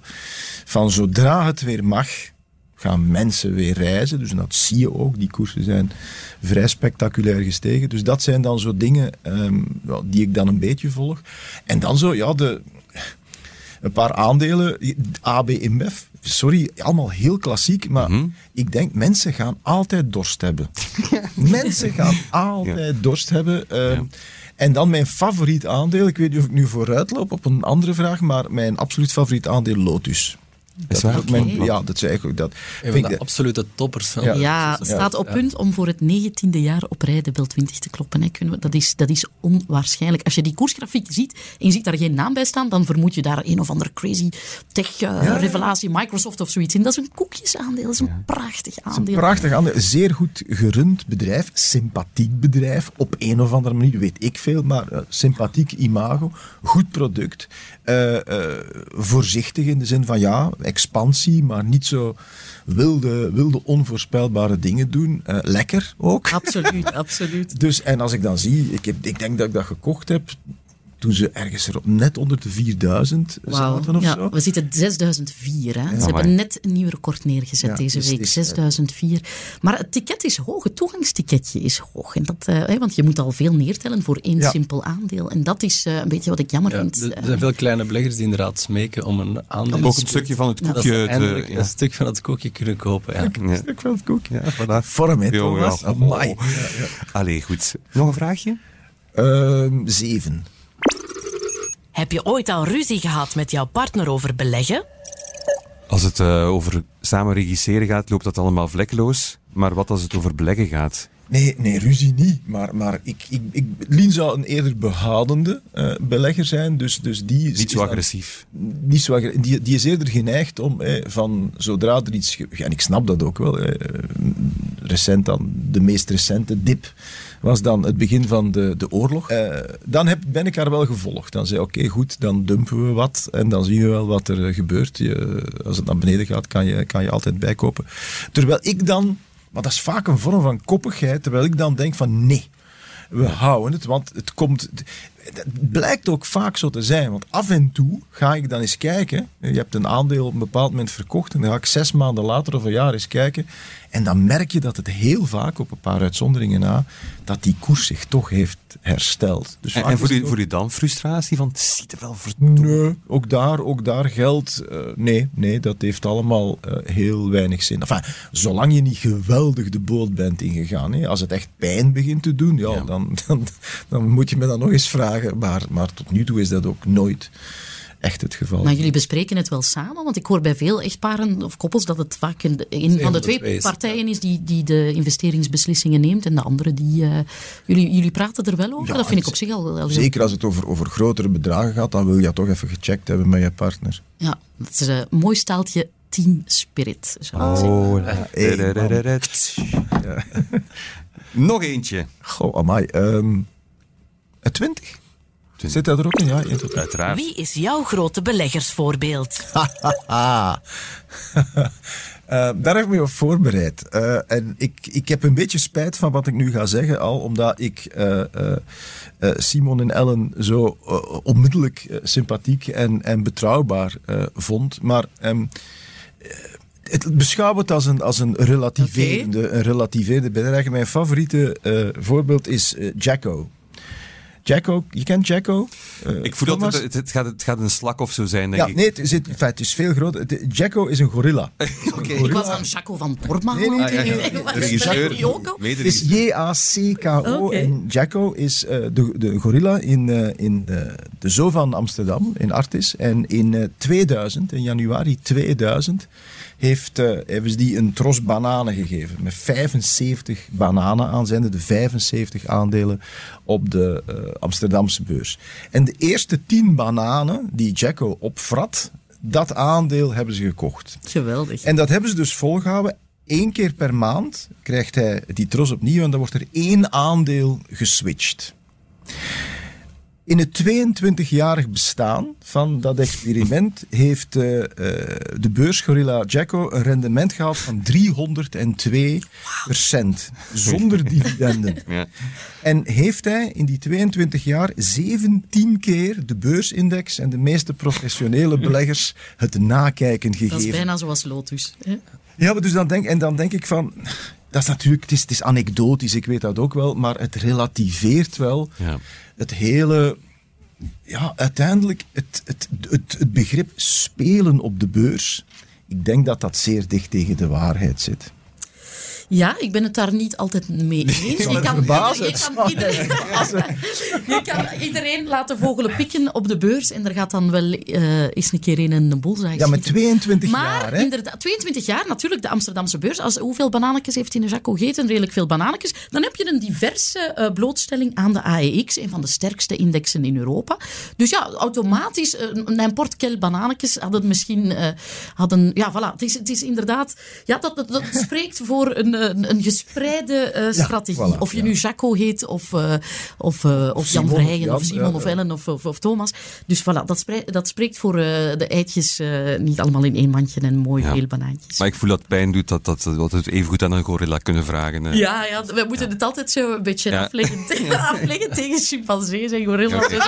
van zodra het weer mag, gaan mensen weer reizen. Dus dat zie je ook. Die koersen zijn vrij spectaculair gestegen. Dus dat zijn dan zo dingen um, die ik dan een beetje volg. En dan zo, ja, de, een paar aandelen. AB InBev, sorry, allemaal heel klassiek, maar mhm. ik denk mensen gaan altijd dorst hebben. mensen gaan altijd dorst hebben. Uh, En dan mijn favoriet aandeel, ik weet niet of ik nu vooruit loop op een andere vraag, maar mijn absoluut favoriet aandeel Lotus. Dat is mijn, ja, dat is eigenlijk dat. Een de absolute toppers. Ja, ja staat op punt om voor het negentiende jaar op rij de Bel 20 te kloppen. Hè. Kunnen we, dat, is, dat is onwaarschijnlijk. Als je die koersgrafiek ziet en je ziet daar geen naam bij staan, dan vermoed je daar een of andere crazy tech-revelatie, uh, Microsoft of zoiets in. Dat is een koekjesaandeel, dat is een prachtig aandeel. Een prachtig aandeel, zeer goed gerund bedrijf, sympathiek bedrijf, op een of andere manier, weet ik veel, maar uh, sympathiek imago, goed product, uh, voorzichtig in de zin van ja, expansie, maar niet zo wilde, wilde onvoorspelbare dingen doen. Uh, lekker ook. Absoluut, absoluut. dus, en als ik dan zie, ik, heb, ik denk dat ik dat gekocht heb toen ze ergens erop net onder de 4000 zaten of ja, zo. We zitten 6004. Hè. ze hebben net een nieuw record neergezet deze dus week, 6004. Maar het ticket is hoog, het toegangsticketje is hoog. En dat, uh, want je moet al veel neertellen voor één simpel aandeel. En dat is uh, een beetje wat ik jammer vind. Er zijn veel kleine beleggers die inderdaad smeken om een aandeel... Ook een stukje van het koekje. Te, een stuk van het koekje kunnen kopen. Ja. Een stuk van het koekje. Ja. Vorm, hè, Thomas. Amai. Allee, goed. Nog een vraagje? Uh, zeven. Heb je ooit al ruzie gehad met jouw partner over beleggen? Als het uh, over samen regisseren gaat, loopt dat allemaal vlekkeloos. Maar wat als het over beleggen gaat? Nee, nee ruzie niet. Maar, maar ik, ik, ik, Lien zou een eerder behoudende uh, belegger zijn. Dus, dus die niet zo agressief. Dan, niet zo agressief. Die, die is eerder geneigd om eh, van zodra er iets. En ik snap dat ook wel. Eh, recent dan, de meest recente dip was dan het begin van de, de oorlog. Uh, dan heb, ben ik haar wel gevolgd. Dan zei oké, goed, dan dumpen we wat en dan zien we wel wat er gebeurt. Je, als het naar beneden gaat, kan je, kan je altijd bijkopen. Terwijl ik dan, maar dat is vaak een vorm van koppigheid, terwijl ik dan denk van nee, we houden het, want het komt... Het blijkt ook vaak zo te zijn, want af en toe ga ik dan eens kijken. Je hebt een aandeel op een bepaald moment verkocht en dan ga ik zes maanden later of een jaar eens kijken. En dan merk je dat het heel vaak, op een paar uitzonderingen na, dat die koers zich toch heeft hersteld. Dus en, en voor, je, ook... voor je dan frustratie van, het ziet er wel verdomme. Nee, ook daar, ook daar geldt, uh, nee, nee, dat heeft allemaal uh, heel weinig zin. Enfin, zolang je niet geweldig de boot bent ingegaan, hè, als het echt pijn begint te doen, ja, ja. Dan, dan, dan moet je me dat nog eens vragen. Maar, maar tot nu toe is dat ook nooit echt het geval. Maar jullie bespreken het wel samen? Want ik hoor bij veel echtparen of koppels dat het vaak een, een van de twee partijen is die, die de investeringsbeslissingen neemt en de andere die... Uh, jullie, jullie praten er wel over? Ja, dat vind ik op zich al... al zeker als het over, over grotere bedragen gaat, dan wil je toch even gecheckt hebben met je partner. Ja, dat is een mooi staaltje team spirit. Oh, ja. Hey, ja. Nog eentje. Goh, amai. Um, 20? Zit dat er ook in? Ja, uiteraard. Wie is jouw grote beleggersvoorbeeld? uh, daar heb ik me op voorbereid. Uh, en ik, ik heb een beetje spijt van wat ik nu ga zeggen, al omdat ik uh, Simon en Ellen zo onmiddellijk sympathiek en, en betrouwbaar vond. Maar. Um, het beschouw het als een, als een, relativerende, okay. een relativerende bedrijf. Mijn favoriete voorbeeld is Jacko. Jacko, je kent Jacko? Uh, ik voel dat het, het, gaat, het gaat een slak of zo zijn, denk ja, ik. Nee, het is, het, het is veel groter. Jacko is een gorilla. okay. Ik was aan Jacko van Porma. Nee, nee, nee. De. Het is J-A-C-K-O. Okay. En Jacko is uh, de, de gorilla in, uh, in de, de Zoo van Amsterdam, in Artis. En in 2000, in januari 2000 heeft, uh, hebben ze die een tros bananen gegeven. Met 75 bananen aan zijn de 75 aandelen op de uh, Amsterdamse beurs. En de eerste 10 bananen die Jacko opvrat, dat aandeel hebben ze gekocht. Geweldig. En dat hebben ze dus volgehouden. Eén keer per maand krijgt hij die tros opnieuw en dan wordt er één aandeel geswitcht. In het 22-jarig bestaan van dat experiment heeft uh, uh, de beursgorilla Jacko een rendement gehad van 302 procent, zonder dividenden. Ja. En heeft hij in die 22 jaar 17 keer de beursindex en de meeste professionele beleggers het nakijken gegeven. Dat is bijna zoals Lotus. Hè? Ja, maar dus dan denk, en dan denk ik van... Dat is natuurlijk, het is, het is anekdotisch, ik weet dat ook wel, maar het relativeert wel ja. het hele ja, uiteindelijk het, het, het, het, begrip spelen op de beurs. Ik denk dat dat zeer dicht tegen de waarheid zit. Ja, ik ben het daar niet altijd mee eens. Nee, je, kan, je, kan iedereen, je kan iedereen laten vogelen pikken op de beurs en er gaat dan wel uh, eens een keer in een boelzaai Ja, met 22 maar, jaar. Maar inderdaad, 22 jaar, natuurlijk de Amsterdamse beurs. Als, hoeveel bananetjes heeft in de Jacco gegeten? Redelijk veel bananetjes. Dan heb je een diverse uh, blootstelling aan de AEX, een van de sterkste indexen in Europa. Dus ja, automatisch, uh, een portkel bananetjes hadden misschien... hadden, ja, voilà. Het is, het is inderdaad... Ja, dat, dat, dat spreekt voor een een, een gespreide strategie. of je nu Jaco heet, of, of, of Jan Vrijen, of Simon, of Ellen, of, of, Thomas. Dus voilà, dat, spreekt, dat spreekt voor de eitjes niet allemaal in één mandje en mooi veel banaantjes. Maar ik voel dat pijn doet dat, dat, dat het even goed aan een gorilla kunnen vragen. Ja, ja, we moeten het altijd zo een beetje afleggen, afleggen tegen chimpansees en gorilla's.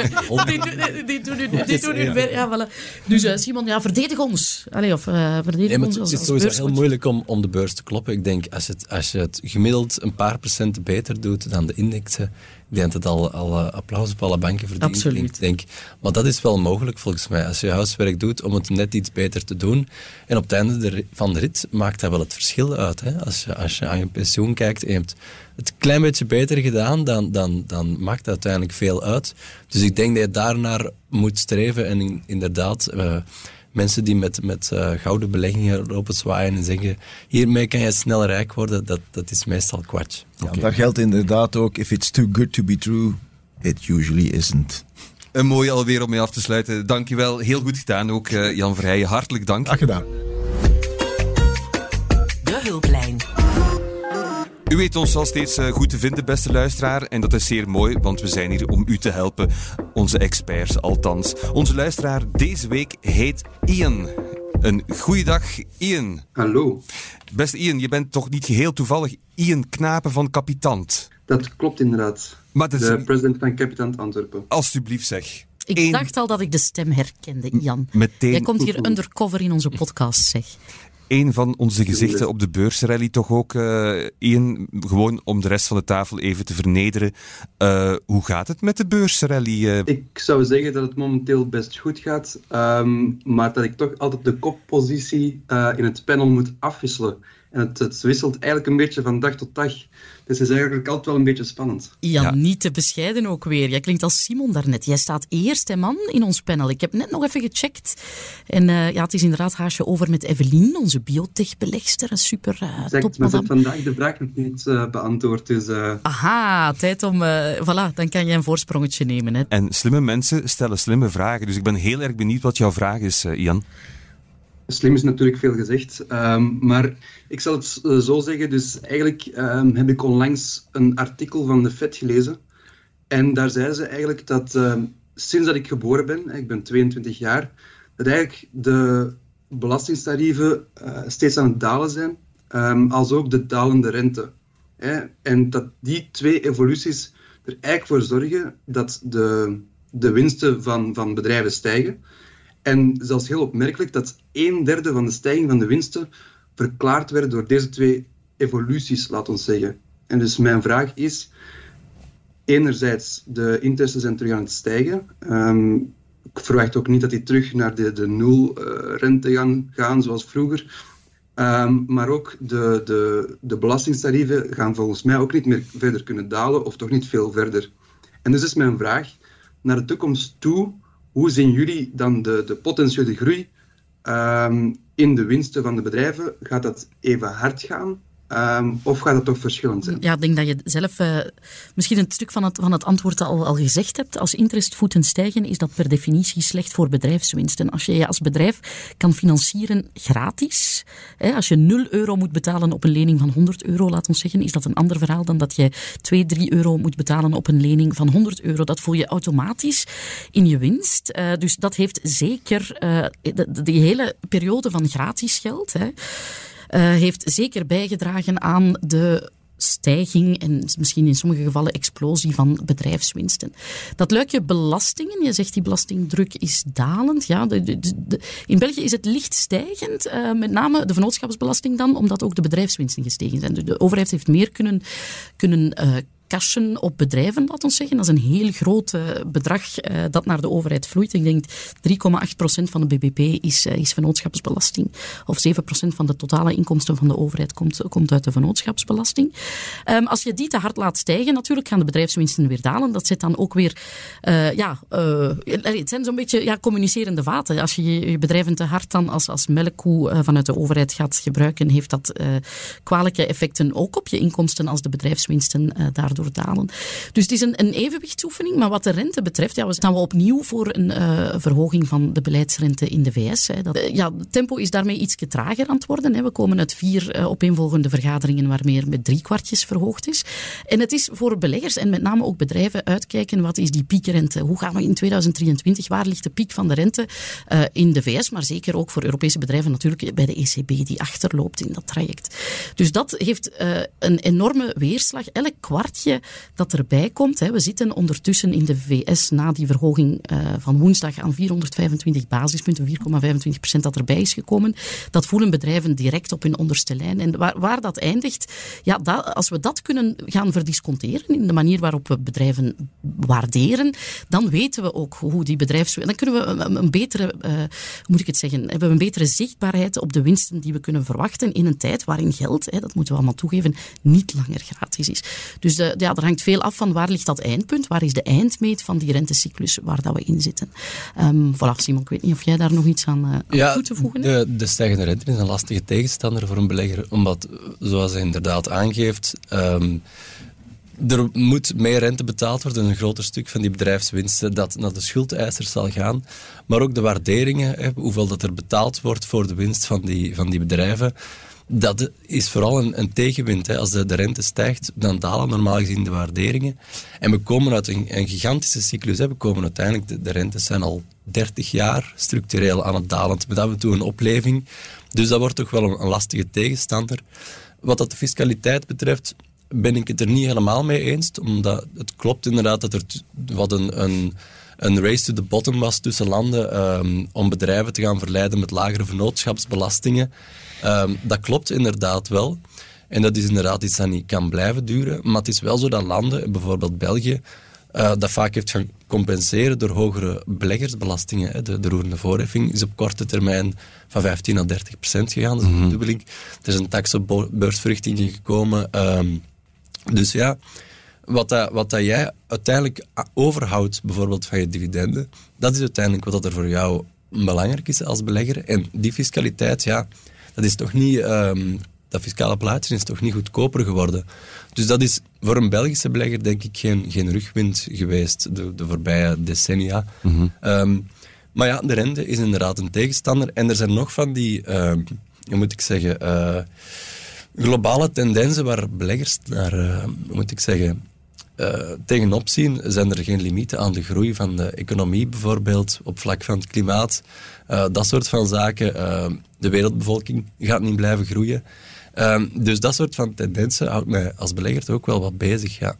Die, die, doen die doen hun werk. Ja, voilà. Dus uh, Simon, ja, verdedig ons. Allee, of uh, verdedig nee, ons als, Het is sowieso heel moeilijk om, om de beurs te kloppen. Ik denk, als, het, als je het gemiddeld een paar procent beter doet dan de indexen, ik denk dat het al, al uh, applaus op alle banken verdient. Absoluut. denk. Maar dat is wel mogelijk volgens mij, als je huiswerk doet, om het net iets beter te doen. En op het einde van de rit maakt dat wel het verschil uit. Hè? Als, je, als je aan je pensioen kijkt en je hebt het klein beetje beter gedaan, dan, dan, dan maakt dat uiteindelijk veel uit. Dus ik denk dat je daarnaar moet streven en inderdaad... Uh, mensen die met, met uh, gouden beleggingen lopen zwaaien en zeggen hiermee kan je snel rijk worden, dat, dat is meestal kwats. Ja, Daar geldt inderdaad ook, if it's too good to be true, it usually isn't. Een mooie alweer om mee af te sluiten. Dankjewel, heel goed gedaan ook uh, Jan Verheijen. Hartelijk dank. Graag gedaan. De hulplijn. U weet ons al steeds eh, goed te vinden, beste luisteraar. En dat is zeer mooi, want we zijn hier om u te helpen. Onze experts, althans. Onze luisteraar deze week heet Ian. Een goeiedag, Ian. Hallo. Beste Ian, je bent toch niet geheel toevallig Ian Knapen van Capitant? Dat klopt inderdaad. Maar De president van Capitant Antwerpen. Alsjeblieft zeg. Ik dacht al dat ik de stem herkende, Ian. Meteen. Jij komt hier undercover in onze podcast, zeg een van onze gezichten op de beursrally toch ook, Ian, gewoon om de rest van de tafel even te vernederen. Uh, hoe gaat het met de beursrally? Uh? Ik zou zeggen dat het momenteel best goed gaat, um, maar dat ik toch altijd de koppositie in het panel moet afwisselen. En het, het, wisselt eigenlijk een beetje van dag tot dag. Dus het is eigenlijk altijd wel een beetje spannend. Ja, niet te bescheiden ook weer. Jij klinkt als Simon daarnet. Jij staat eerste man in ons panel. Ik heb net nog even gecheckt. En uh, ja, het is inderdaad haasje over met Evelien, onze biotech-belegster. Een super uh, top Maar ze heeft vandaag de vraag nog niet uh, beantwoord. Dus, Aha, tijd om... voilà, dan kan je een voorsprongetje nemen. Hè. En slimme mensen stellen slimme vragen. Dus ik ben heel erg benieuwd wat jouw vraag is, Ian. Slim is natuurlijk veel gezegd, um, maar ik zal het eh, zo zeggen. Dus eigenlijk um, heb ik onlangs een artikel van de FED gelezen. En daar zeiden ze eigenlijk dat um, sinds dat ik geboren ben, ik ben 22 jaar, dat eigenlijk de belastingtarieven uh, steeds aan het dalen zijn, als ook de dalende rente. Hè? En dat die twee evoluties er eigenlijk voor zorgen dat de, de winsten van, van bedrijven stijgen. En zelfs heel opmerkelijk dat een derde van de stijging van de winsten verklaard werd door deze twee evoluties, laat ons zeggen. En dus mijn vraag is, enerzijds, de interesten zijn terug aan het stijgen. Um, ik verwacht ook niet dat die terug naar de, de nul uh, rente gaan, gaan zoals vroeger. Um, maar ook de, de, de belastingtarieven gaan volgens mij ook niet meer verder kunnen dalen, of toch niet veel verder. En dus is mijn vraag, naar de toekomst toe, hoe zien jullie dan de, de potentiële groei um, in de winsten van de bedrijven? Gaat dat even hard gaan? Um, of gaat het toch verschillend zijn? Ja, ik denk dat je zelf uh, misschien een stuk van het, van het antwoord al, al gezegd hebt. Als interestvoeten stijgen, is dat per definitie slecht voor bedrijfswinsten. Als je je als bedrijf kan financieren gratis, hè, als je 0 euro moet betalen op een lening van 100 euro, laat ons zeggen, is dat een ander verhaal dan dat je 2, 3 euro moet betalen op een lening van 100 euro. Dat voel je automatisch in je winst. Uh, dus dat heeft zeker uh, die hele periode van gratis geld. Hè, heeft zeker bijgedragen aan de stijging en misschien in sommige gevallen explosie van bedrijfswinsten. Dat luikje belastingen, je zegt die belastingdruk is dalend. Ja, de, in België is het licht stijgend, uh, met name de vennootschapsbelasting dan, omdat ook de bedrijfswinsten gestegen zijn. De, overheid heeft meer kunnen, kunnen uh, op bedrijven, laat ons zeggen. Dat is een heel groot uh, bedrag uh, dat naar de overheid vloeit. Ik denk 3,8% van de BBP is, uh, is vennootschapsbelasting. Of 7% van de totale inkomsten van de overheid komt, komt uit de vennootschapsbelasting. Um, als je die te hard laat stijgen, natuurlijk gaan de bedrijfswinsten weer dalen. Dat zet dan ook weer, ja, het zijn zo'n beetje ja, communicerende vaten. Als je je bedrijven te hard dan als, als melkkoe vanuit de overheid gaat gebruiken, heeft dat kwalijke effecten ook op je inkomsten als de bedrijfswinsten daardoor dalen. Dus het is een, een evenwichtsoefening, maar wat de rente betreft, ja, we staan we opnieuw voor een uh, verhoging van de beleidsrente in de VS. Hè. Dat, ja, het tempo is daarmee iets trager aan het worden. Hè. We komen uit vier uh, opeenvolgende vergaderingen waarmee er met drie kwartjes verhoogd is. En het is voor beleggers en met name ook bedrijven uitkijken wat is die piekrente? Hoe gaan we in 2023? Waar ligt de piek van de rente in de VS? Maar zeker ook voor Europese bedrijven natuurlijk bij de ECB die achterloopt in dat traject. Dus dat heeft een enorme weerslag. Elk kwartje dat erbij komt. Hè. We zitten ondertussen in de VS na die verhoging uh, van woensdag aan 425 basispunten, 4,25 procent dat erbij is gekomen. Dat voelen bedrijven direct op hun onderste lijn. En waar, waar dat eindigt, ja, dat, als we dat kunnen gaan verdisconteren in de manier waarop we bedrijven waarderen, dan weten we ook hoe die bedrijfs... Dan kunnen we een, betere, uh, moet ik het zeggen, hebben we een betere zichtbaarheid op de winsten die we kunnen verwachten in een tijd waarin geld, hè, dat moeten we allemaal toegeven, niet langer gratis is. Dus de, ja, er hangt veel af van waar ligt dat eindpunt, waar is de eindmeet van die rentecyclus waar dat we in zitten. Um, voilà, Simon, ik weet niet of jij daar nog iets aan, uh, ja, toe te voegen hebt. De, de stijgende rente is een lastige tegenstander voor een belegger, omdat, zoals hij inderdaad aangeeft, um, er moet meer rente betaald worden, een groter stuk van die bedrijfswinsten dat naar de schuldeisers zal gaan. Maar ook de waarderingen, hè, hoeveel dat er betaald wordt voor de winst van die, van die bedrijven dat is vooral een, een tegenwind. Hè. Als de, de, rente stijgt, dan dalen normaal gezien de waarderingen. En we komen uit een, een gigantische cyclus. We komen uiteindelijk, de, de, rentes zijn al 30 jaar structureel aan het dalen, met af en een opleving. Dus dat wordt toch wel een, lastige tegenstander. Wat dat de fiscaliteit betreft, ben ik het er niet helemaal mee eens. Omdat het klopt inderdaad dat er wat een, een, een race to the bottom was tussen landen um, om bedrijven te gaan verleiden met lagere vennootschapsbelastingen. Um, dat klopt inderdaad wel. En dat is inderdaad iets dat niet kan blijven duren. Maar het is wel zo dat landen, bijvoorbeeld België, uh, dat vaak heeft gaan compenseren door hogere beleggersbelastingen. Hè. De, de roerende voorheffing is op korte termijn van 15 naar 30 procent gegaan. Dat is een mhm. dubbeling. Er is een tax op beursverrichtingen gekomen. Um, dus ja, wat, dat, wat dat jij uiteindelijk overhoudt, bijvoorbeeld van je dividenden, dat is uiteindelijk wat er voor jou belangrijk is als belegger. En die fiscaliteit, ja, dat is toch niet... Um, dat fiscale plaatje is toch niet goedkoper geworden. Dus dat is voor een Belgische belegger denk ik geen, geen rugwind geweest de, de voorbije decennia. Mm um, maar ja, de rente is inderdaad een tegenstander. En er zijn nog van die, um, hoe moet ik zeggen, uh, globale tendensen waar beleggers naar, uh, hoe moet ik zeggen, uh, tegenop zien, zijn er geen limieten aan de groei van de economie bijvoorbeeld, op vlak van het klimaat, uh, dat soort van zaken. Uh, de wereldbevolking gaat niet blijven groeien. dus dat soort van tendensen houdt mij als belegger ook wel wat bezig, ja.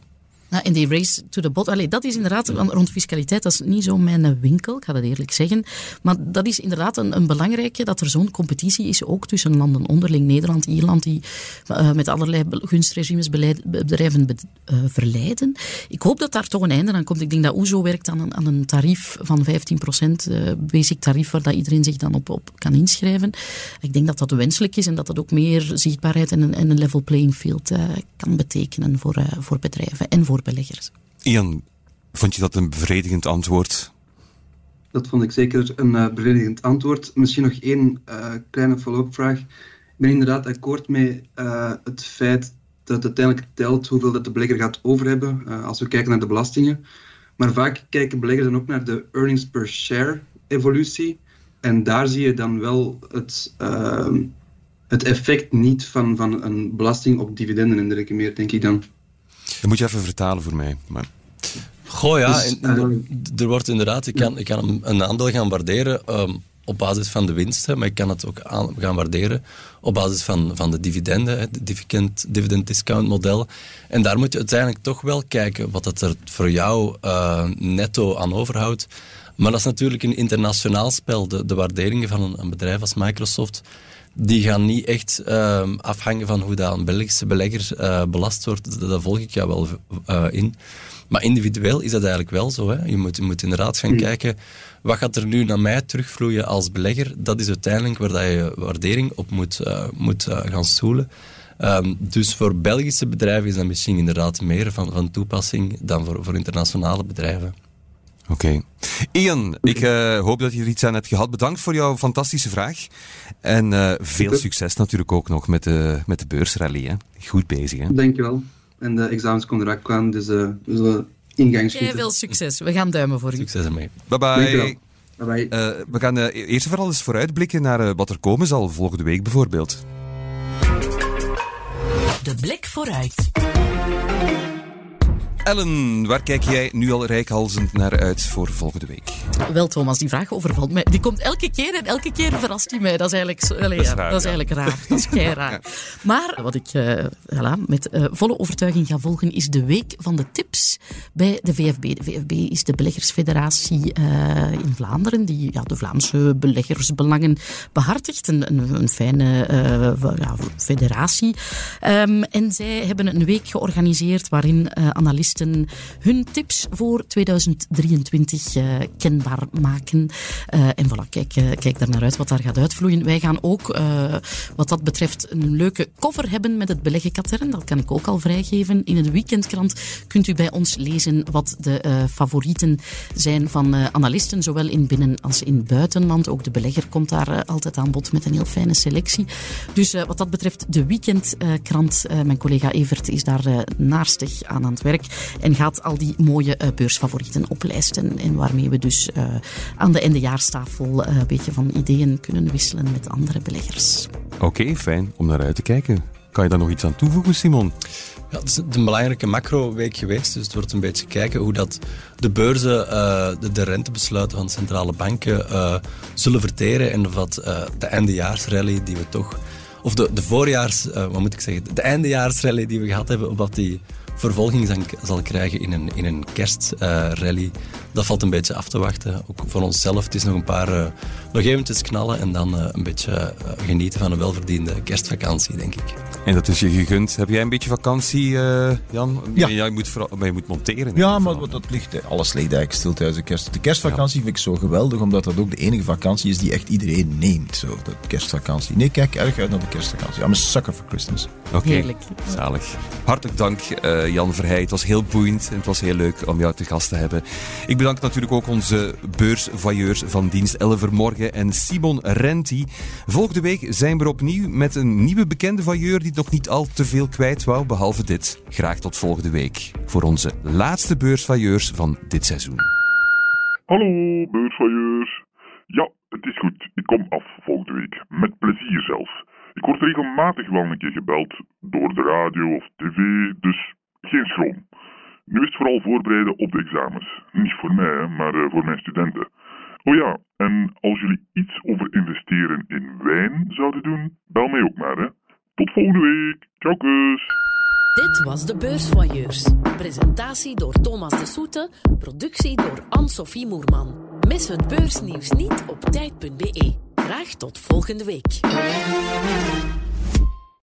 Ja, en die race to the bot, allee, dat is inderdaad rond fiscaliteit, dat is niet zo mijn winkel, ik ga dat eerlijk zeggen. Maar dat is inderdaad een, een belangrijke, dat er zo'n competitie is, ook tussen landen onderling. Nederland, Ierland, die uh, met allerlei gunstregimes beleid, bedrijven be, uh, verleiden. Ik hoop dat daar toch een einde aan komt. Ik denk dat OESO werkt aan een, aan een tarief van 15%, uh, eh, basic tarief, waar dat iedereen zich dan op, op kan inschrijven. Ik denk dat dat wenselijk is en dat dat ook meer zichtbaarheid en een, en een level playing field kan betekenen voor, voor bedrijven en voor beleggers. Ian, vond je dat een bevredigend antwoord? Dat vond ik zeker een uh, bevredigend antwoord. Misschien nog één uh, kleine follow-up vraag. Ik ben inderdaad akkoord met uh, het feit dat het uiteindelijk telt hoeveel dat de belegger gaat over hebben als we kijken naar de belastingen. Maar vaak kijken beleggers dan ook naar de earnings per share evolutie. En daar zie je dan wel het, ehm, het effect niet van, van een belasting op dividenden en dergelijke meer, denk ik dan. Dat moet je even vertalen voor mij. Maar... Goh ja, dus, er wordt inderdaad, ik kan, ik kan een aandeel gaan waarderen um, op basis van de winsten, maar ik kan het ook aan, gaan waarderen op basis van, van de dividenden, het dividend, dividend discount model. En daar moet je uiteindelijk toch wel kijken wat het er voor jou uh, netto aan overhoudt. Maar dat is natuurlijk een internationaal spel. De, de waarderingen van een, een bedrijf als Microsoft die gaan niet echt uh, afhangen van hoe dat een Belgische belegger uh, belast wordt. Daar volg ik jou wel uh, in. Maar individueel is dat eigenlijk wel zo. Hè. Je, moet, je moet inderdaad gaan hmm. kijken, wat gaat er nu naar mij terugvloeien als belegger? Dat is uiteindelijk waar dat je waardering op moet, uh, moet gaan stoelen. Um, dus voor Belgische bedrijven is dat misschien inderdaad meer van, van toepassing dan voor, voor internationale bedrijven. Oké. Ian, ik uh, hoop dat je er iets aan hebt gehad. Bedankt voor jouw fantastische vraag. En uh, veel succes natuurlijk ook nog met de, met de beursrally. Hè. Goed bezig. Hè? Dankjewel. En de examens komen eraan aan, dus we zullen ingang schieten. veel succes. We gaan duimen voor u. Succes ermee. Bye bye. bye, -bye. we gaan eerst en vooral eens vooruitblikken naar wat er komen zal volgende week bijvoorbeeld. De blik vooruit. Ellen, waar kijk jij nu al rijkhalzend naar uit voor volgende week? Wel, Thomas, die vraag overvalt mij. Die komt elke keer en elke keer verrast hij mij. Dat is eigenlijk, dat is, raar, dat is eigenlijk raar. Dat is kei raar. Maar wat ik uh, voilà, met uh, volle overtuiging ga volgen, is de week van de tips bij de VFB. De VFB is de beleggersfederatie uh, in Vlaanderen, die ja, de Vlaamse beleggersbelangen behartigt. Een, een, een fijne ja, federatie. Um, en zij hebben een week georganiseerd waarin analisten hun tips voor 2023 uh, kenbaar maken. Uh, en voilà, kijk, uh, kijk daar naar uit wat daar gaat uitvloeien. Wij gaan ook, wat dat betreft, een leuke cover hebben met het beleggenkatern. Dat kan ik ook al vrijgeven. In de weekendkrant kunt u bij ons lezen wat de favorieten zijn van analisten, zowel in binnen- als in buitenland. Ook de belegger komt daar altijd aan bod met een heel fijne selectie. Dus wat dat betreft, de weekendkrant, mijn collega Evert is daar naarstig aan aan het werk en gaat al die mooie uh, beursfavorieten oplijsten. En waarmee we dus uh, aan de eindejaarstafel uh, een beetje van ideeën kunnen wisselen met andere beleggers. Oké, okay, fijn om naar uit te kijken. Kan je daar nog iets aan toevoegen, Simon? Ja, het is een belangrijke macro-week geweest, dus het wordt een beetje kijken hoe dat de beurzen de, de, rentebesluiten van centrale banken zullen verteren en of dat de eindejaarsrally die we toch, of de, de voorjaars, wat moet ik zeggen, de eindejaarsrally die we gehad hebben, of dat die vervolging zal krijgen in een, in een kerstrally. dat valt een beetje af te wachten. Ook voor onszelf. Het is nog een paar uh, nog eventjes knallen en dan uh, een beetje uh, genieten van een welverdiende kerstvakantie, denk ik. En dat is je gegund. Heb jij een beetje vakantie, Jan? Ja. Jij moet, vooral, maar je moet monteren. Ja, maar dat ligt, alles ligt eigenlijk stil tijdens de kerst. De kerstvakantie ja. vind ik zo geweldig, omdat dat ook de enige vakantie is die echt iedereen neemt. Zo, de kerstvakantie. Nee, kijk erg uit naar de kerstvakantie. I'm a sucker for Christmas. Oké, okay. zalig. Hartelijk dank, Jan Verheij. Het was heel boeiend en het was heel leuk om jou te gast te hebben. Ik bedank natuurlijk ook onze beursvoyeurs van dienst Elver Morgen en Simon Renti. Volgende week zijn we opnieuw met een nieuwe bekende voyeur die nog niet al te veel kwijt wou, behalve dit. Graag tot volgende week voor onze laatste beursvoyeurs van dit seizoen. Hallo beursvoyeurs. Ja, het is goed. Ik kom af volgende week. Met plezier zelfs. Ik word regelmatig wel een keer gebeld door de radio of tv, dus geen schroom. Nu is het vooral voorbereiden op de examens. Niet voor mij, maar uh, voor mijn studenten. Oh ja, en als jullie iets over investeren in wijn zouden doen, bel mij ook maar. Hè. Tot volgende week. Ciao kus. Dit was de Beursvoyeurs. Presentatie door Thomas de Soete, productie door Anne-Sophie Moerman. Mis het beursnieuws niet op tijd.be. Graag tot volgende week.